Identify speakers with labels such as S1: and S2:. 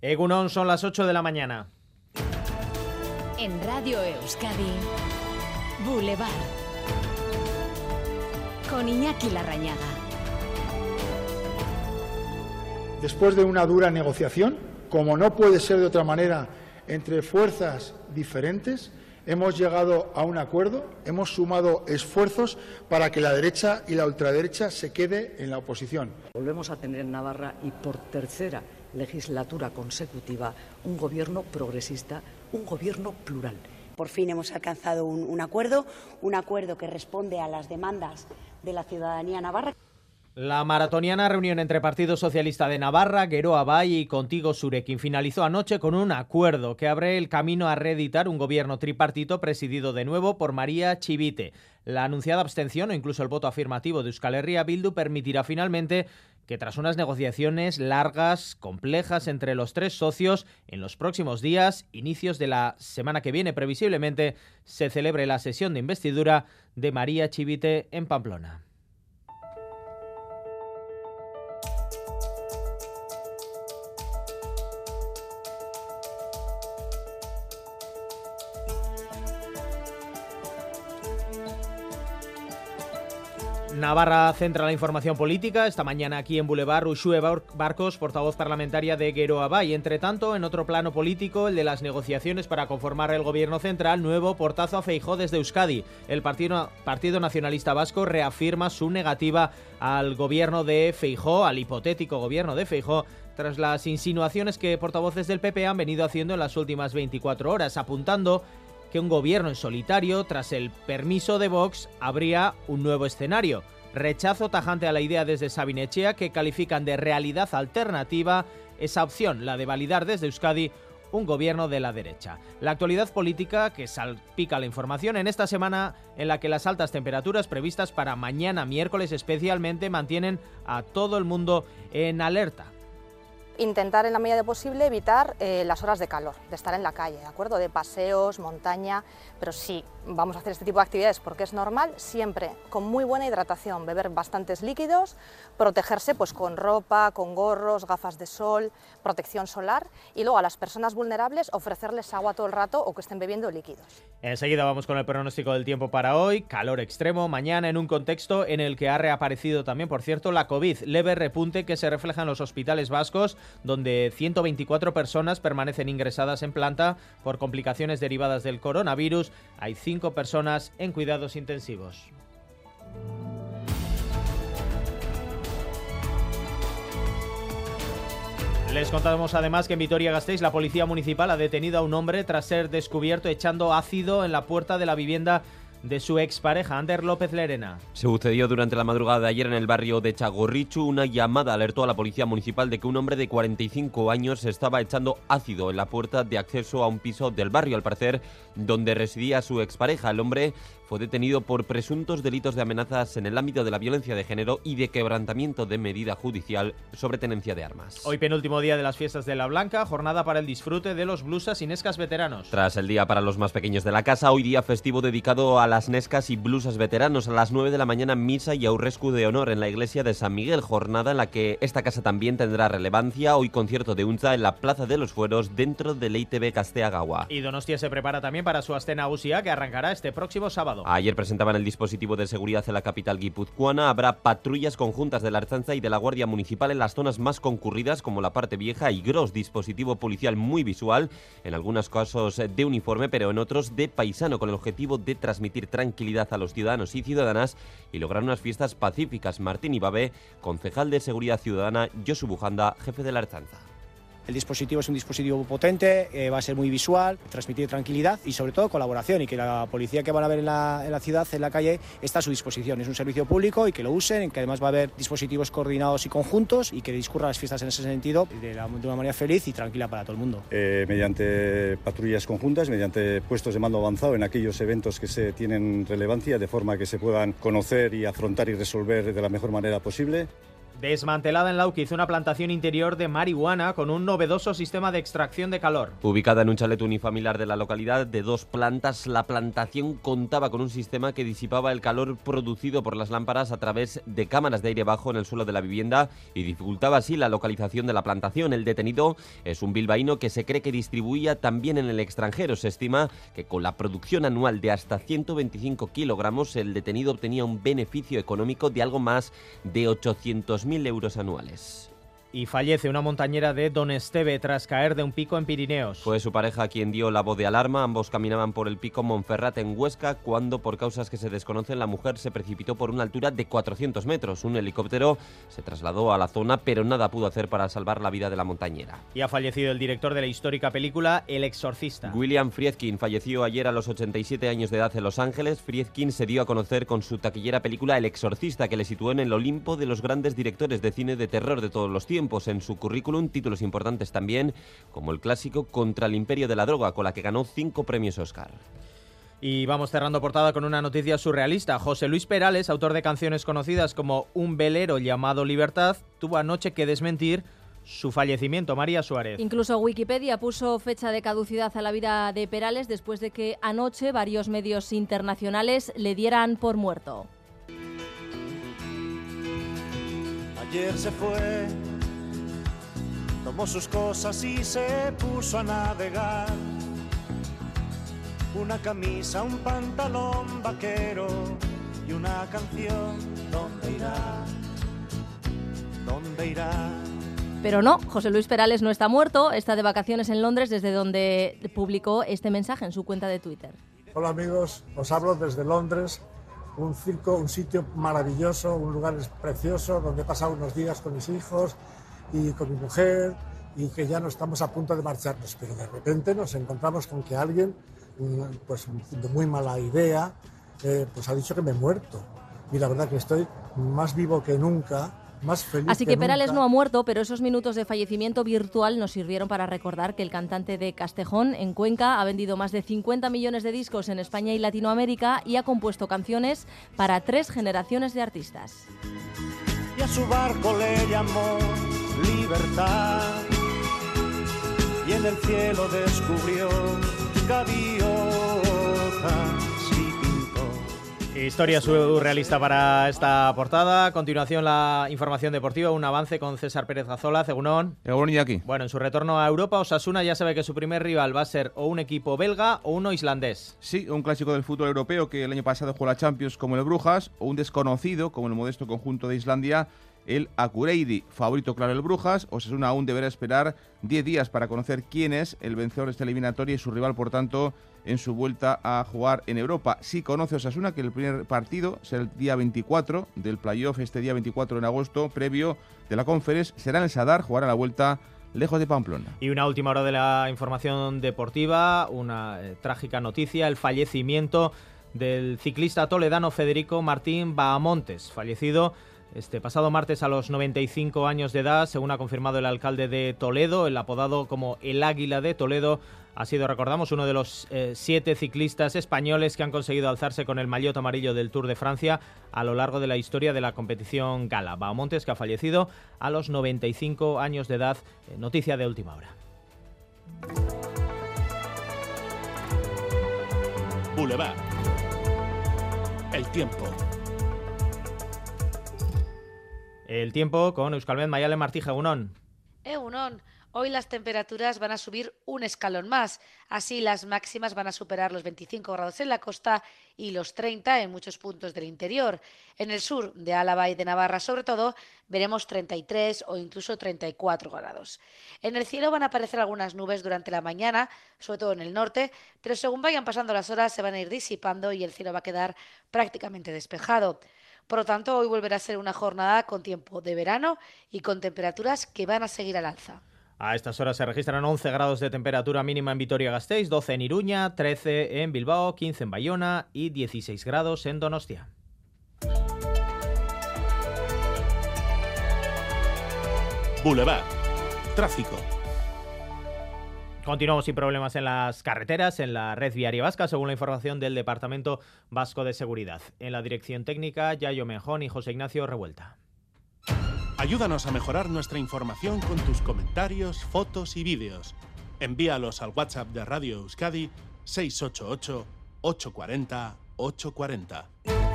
S1: Egunon son las 8 de la mañana.
S2: En Radio Euskadi, Boulevard. Con Iñaki Larrañaga.
S3: Después de una dura negociación, como no puede ser de otra manera, entre fuerzas diferentes, hemos llegado a un acuerdo, hemos sumado esfuerzos para que la derecha y la ultraderecha se quede en la oposición.
S4: Volvemos a tener en Navarra y por tercera legislatura consecutiva un gobierno progresista, un gobierno plural.
S5: Por fin hemos alcanzado un, un acuerdo, un acuerdo que responde a las demandas de la ciudadanía navarra.
S1: La maratoniana reunión entre Partido Socialista de Navarra, Geroa Bay y Contigo Surekin finalizó anoche con un acuerdo que abre el camino a reeditar un gobierno tripartito presidido de nuevo por María Chivite. La anunciada abstención o incluso el voto afirmativo de Euskal Herria Bildu permitirá finalmente que tras unas negociaciones largas, complejas entre los tres socios, en los próximos días, inicios de la semana que viene previsiblemente, se celebre la sesión de investidura de María Chivite en Pamplona. Navarra centra la información política. Esta mañana aquí en Boulevard, Ushue Barcos, portavoz parlamentaria de Gueroa Y Entre tanto, en otro plano político, el de las negociaciones para conformar el gobierno central, nuevo portazo a Feijó desde Euskadi. El Partido, Partido Nacionalista Vasco reafirma su negativa al gobierno de Feijó, al hipotético gobierno de Feijó, tras las insinuaciones que portavoces del PP han venido haciendo en las últimas 24 horas, apuntando que un gobierno en solitario, tras el permiso de Vox, habría un nuevo escenario. Rechazo tajante a la idea desde Sabinechea que califican de realidad alternativa esa opción, la de validar desde Euskadi un gobierno de la derecha. La actualidad política que salpica la información en esta semana en la que las altas temperaturas previstas para mañana miércoles especialmente mantienen a todo el mundo en alerta
S6: intentar en la medida de posible evitar eh, las horas de calor, de estar en la calle, ¿de acuerdo? De paseos, montaña, pero sí, vamos a hacer este tipo de actividades porque es normal, siempre con muy buena hidratación, beber bastantes líquidos, protegerse pues con ropa, con gorros, gafas de sol, protección solar y luego a las personas vulnerables ofrecerles agua todo el rato o que estén bebiendo líquidos.
S1: Enseguida vamos con el pronóstico del tiempo para hoy, calor extremo mañana en un contexto en el que ha reaparecido también, por cierto, la COVID, leve repunte que se refleja en los hospitales vascos donde 124 personas permanecen ingresadas en planta por complicaciones derivadas del coronavirus. Hay 5 personas en cuidados intensivos. Les contamos además que en Vitoria-Gasteiz la policía municipal ha detenido a un hombre tras ser descubierto echando ácido en la puerta de la vivienda de su expareja, Ander López Lerena.
S7: Se sucedió durante la madrugada de ayer en el barrio de Chagorrichu. Una llamada alertó a la policía municipal de que un hombre de 45 años estaba echando ácido en la puerta de acceso a un piso del barrio, al parecer, donde residía su expareja. El hombre fue detenido por presuntos delitos de amenazas en el ámbito de la violencia de género y de quebrantamiento de medida judicial sobre tenencia de armas.
S1: Hoy penúltimo día de las fiestas de la Blanca, jornada para el disfrute de los blusas y nescas veteranos.
S7: Tras el día para los más pequeños de la casa, hoy día festivo dedicado a las nescas y blusas veteranos a las 9 de la mañana misa y aurrescu de honor en la iglesia de San Miguel, jornada en la que esta casa también tendrá relevancia. Hoy concierto de Unza en la Plaza de los Fueros dentro del ITB Casteagawa.
S1: Y Donostia se prepara también para su Astena Usia que arrancará este próximo sábado.
S7: Ayer presentaban el dispositivo de seguridad en la capital guipuzcoana. Habrá patrullas conjuntas de la Arzanza y de la Guardia Municipal en las zonas más concurridas como la parte vieja y gros dispositivo policial muy visual, en algunos casos de uniforme, pero en otros de paisano, con el objetivo de transmitir tranquilidad a los ciudadanos y ciudadanas y lograr unas fiestas pacíficas. Martín Ibabe, concejal de Seguridad Ciudadana, Josu Bujanda, jefe de la Arzanza.
S8: El dispositivo es un dispositivo potente, eh, va a ser muy visual, transmitir tranquilidad y sobre todo colaboración y que la policía que van a ver en la, ciudad, en la calle, está a su disposición. Es un servicio público y que lo usen, que además va a haber dispositivos coordinados y conjuntos y que discurran las fiestas en ese sentido de una manera feliz y tranquila para todo el mundo.
S9: Eh, mediante patrullas conjuntas, mediante puestos de mando avanzado en aquellos eventos que se tienen relevancia de forma que se puedan conocer y afrontar y resolver de la mejor manera posible.
S1: Desmantelada en Lauquiz una plantación interior de marihuana con un novedoso sistema de extracción de calor.
S7: Ubicada en un chalet unifamiliar de la localidad de dos plantas, la plantación contaba con un sistema que disipaba el calor producido por las lámparas a través de cámaras de aire bajo en el suelo de la vivienda y dificultaba así la localización de la plantación. El detenido es un bilbaíno que se cree que distribuía también en el extranjero. Se estima que con la producción anual de hasta 125 kilogramos, el detenido obtenía un beneficio económico de algo más de 800 mil euros anuales
S1: y fallece una montañera de Don Esteve tras caer de un pico en Pirineos.
S7: Fue su pareja quien dio la voz de alarma. Ambos caminaban por el pico Monferrate en Huesca cuando, por causas que se desconocen, la mujer se precipitó por una altura de 400 metros. Un helicóptero se trasladó a la zona, pero nada pudo hacer para salvar la vida de la montañera.
S1: Y ha fallecido el director de la histórica película El Exorcista.
S7: William Friedkin falleció ayer a los 87 años de edad en Los Ángeles. Friedkin se dio a conocer con su taquillera película El Exorcista, que le situó en el Olimpo de los grandes directores de cine de terror de todos los tiempos en su currículum, títulos importantes también, como el clásico Contra el Imperio de la Droga, con la que ganó cinco premios Oscar.
S1: Y vamos cerrando portada con una noticia surrealista. José Luis Perales, autor de canciones conocidas como Un velero llamado Libertad, tuvo anoche que desmentir su fallecimiento, María Suárez.
S10: Incluso Wikipedia puso fecha de caducidad a la vida de Perales después de que anoche varios medios internacionales le dieran por muerto.
S11: Ayer se fue tomó sus cosas y se puso a navegar. Una camisa, un pantalón vaquero y una canción. ¿Dónde irá? ¿Dónde irá?
S10: Pero no, José Luis Perales no está muerto, está de vacaciones en Londres desde donde publicó este mensaje en su cuenta de Twitter.
S12: Hola amigos, os hablo desde Londres, un circo, un sitio maravilloso, un lugar precioso donde he pasado unos días con mis hijos, y con mi mujer y que ya no estamos a punto de marcharnos, pero de repente nos encontramos con que alguien, pues de muy mala idea, eh, pues ha dicho que me he muerto. Y la verdad que estoy más vivo que nunca, más feliz.
S10: Así que, Perales no ha muerto, pero esos minutos de fallecimiento virtual nos sirvieron para recordar que el cantante de Castejón, en Cuenca, ha vendido más de 50 millones de discos en España y Latinoamérica y ha compuesto canciones para tres generaciones de artistas.
S11: Y a su barco le llamó libertad. Y en el cielo descubrió gaviotas y pintó.
S1: Historia surrealista para esta portada. A continuación, la información deportiva. Un avance con César Pérez Gazola, Cegunón.
S13: aquí.
S1: Bueno, en su retorno a Europa, Osasuna ya sabe que su primer rival va a ser o un equipo belga o uno islandés.
S13: Sí, un clásico del fútbol europeo que el año pasado jugó la Champions como el Brujas, o un desconocido como el modesto conjunto de Islandia el Acureidi. Favorito claro el Brujas. Osasuna aún deberá esperar 10 días para conocer quién es el vencedor de esta eliminatoria y su rival, por tanto, en su vuelta a jugar en Europa. Sí conoce Osasuna que el primer partido será el día 24 del playoff, este día 24 en agosto, previo de la conferencia, será en el Sadar, jugará la vuelta lejos de Pamplona.
S1: Y una última hora de la información deportiva, una eh, trágica noticia, el fallecimiento del ciclista toledano Federico Martín Bahamontes, fallecido este pasado martes a los 95 años de edad, según ha confirmado el alcalde de Toledo, el apodado como el Águila de Toledo, ha sido, recordamos, uno de los eh, siete ciclistas españoles que han conseguido alzarse con el maillot amarillo del Tour de Francia a lo largo de la historia de la competición gala. Bahamontes, que ha fallecido a los 95 años de edad, eh, noticia de última hora.
S14: Boulevard. El tiempo.
S1: El tiempo con Euskalmet Mayale Martija,
S15: Unón. Egunon. Hoy las temperaturas van a subir un escalón más. Así las máximas van a superar los 25 grados en la costa y los 30 en muchos puntos del interior. En el sur de Álava y de Navarra, sobre todo, veremos 33 o incluso 34 grados. En el cielo van a aparecer algunas nubes durante la mañana, sobre todo en el norte, pero según vayan pasando las horas se van a ir disipando y el cielo va a quedar prácticamente despejado. Por lo tanto, hoy volverá a ser una jornada con tiempo de verano y con temperaturas que van a seguir al alza.
S1: A estas horas se registran 11 grados de temperatura mínima en Vitoria-Gasteiz, 12 en Iruña, 13 en Bilbao, 15 en Bayona y 16 grados en Donostia.
S14: Boulevard. Tráfico.
S1: Continuamos sin problemas en las carreteras, en la red viaria vasca, según la información del Departamento Vasco de Seguridad. En la dirección técnica, Yayo Mejón y José Ignacio Revuelta.
S14: Ayúdanos a mejorar nuestra información con tus comentarios, fotos y vídeos. Envíalos al WhatsApp de Radio Euskadi 688 840 840.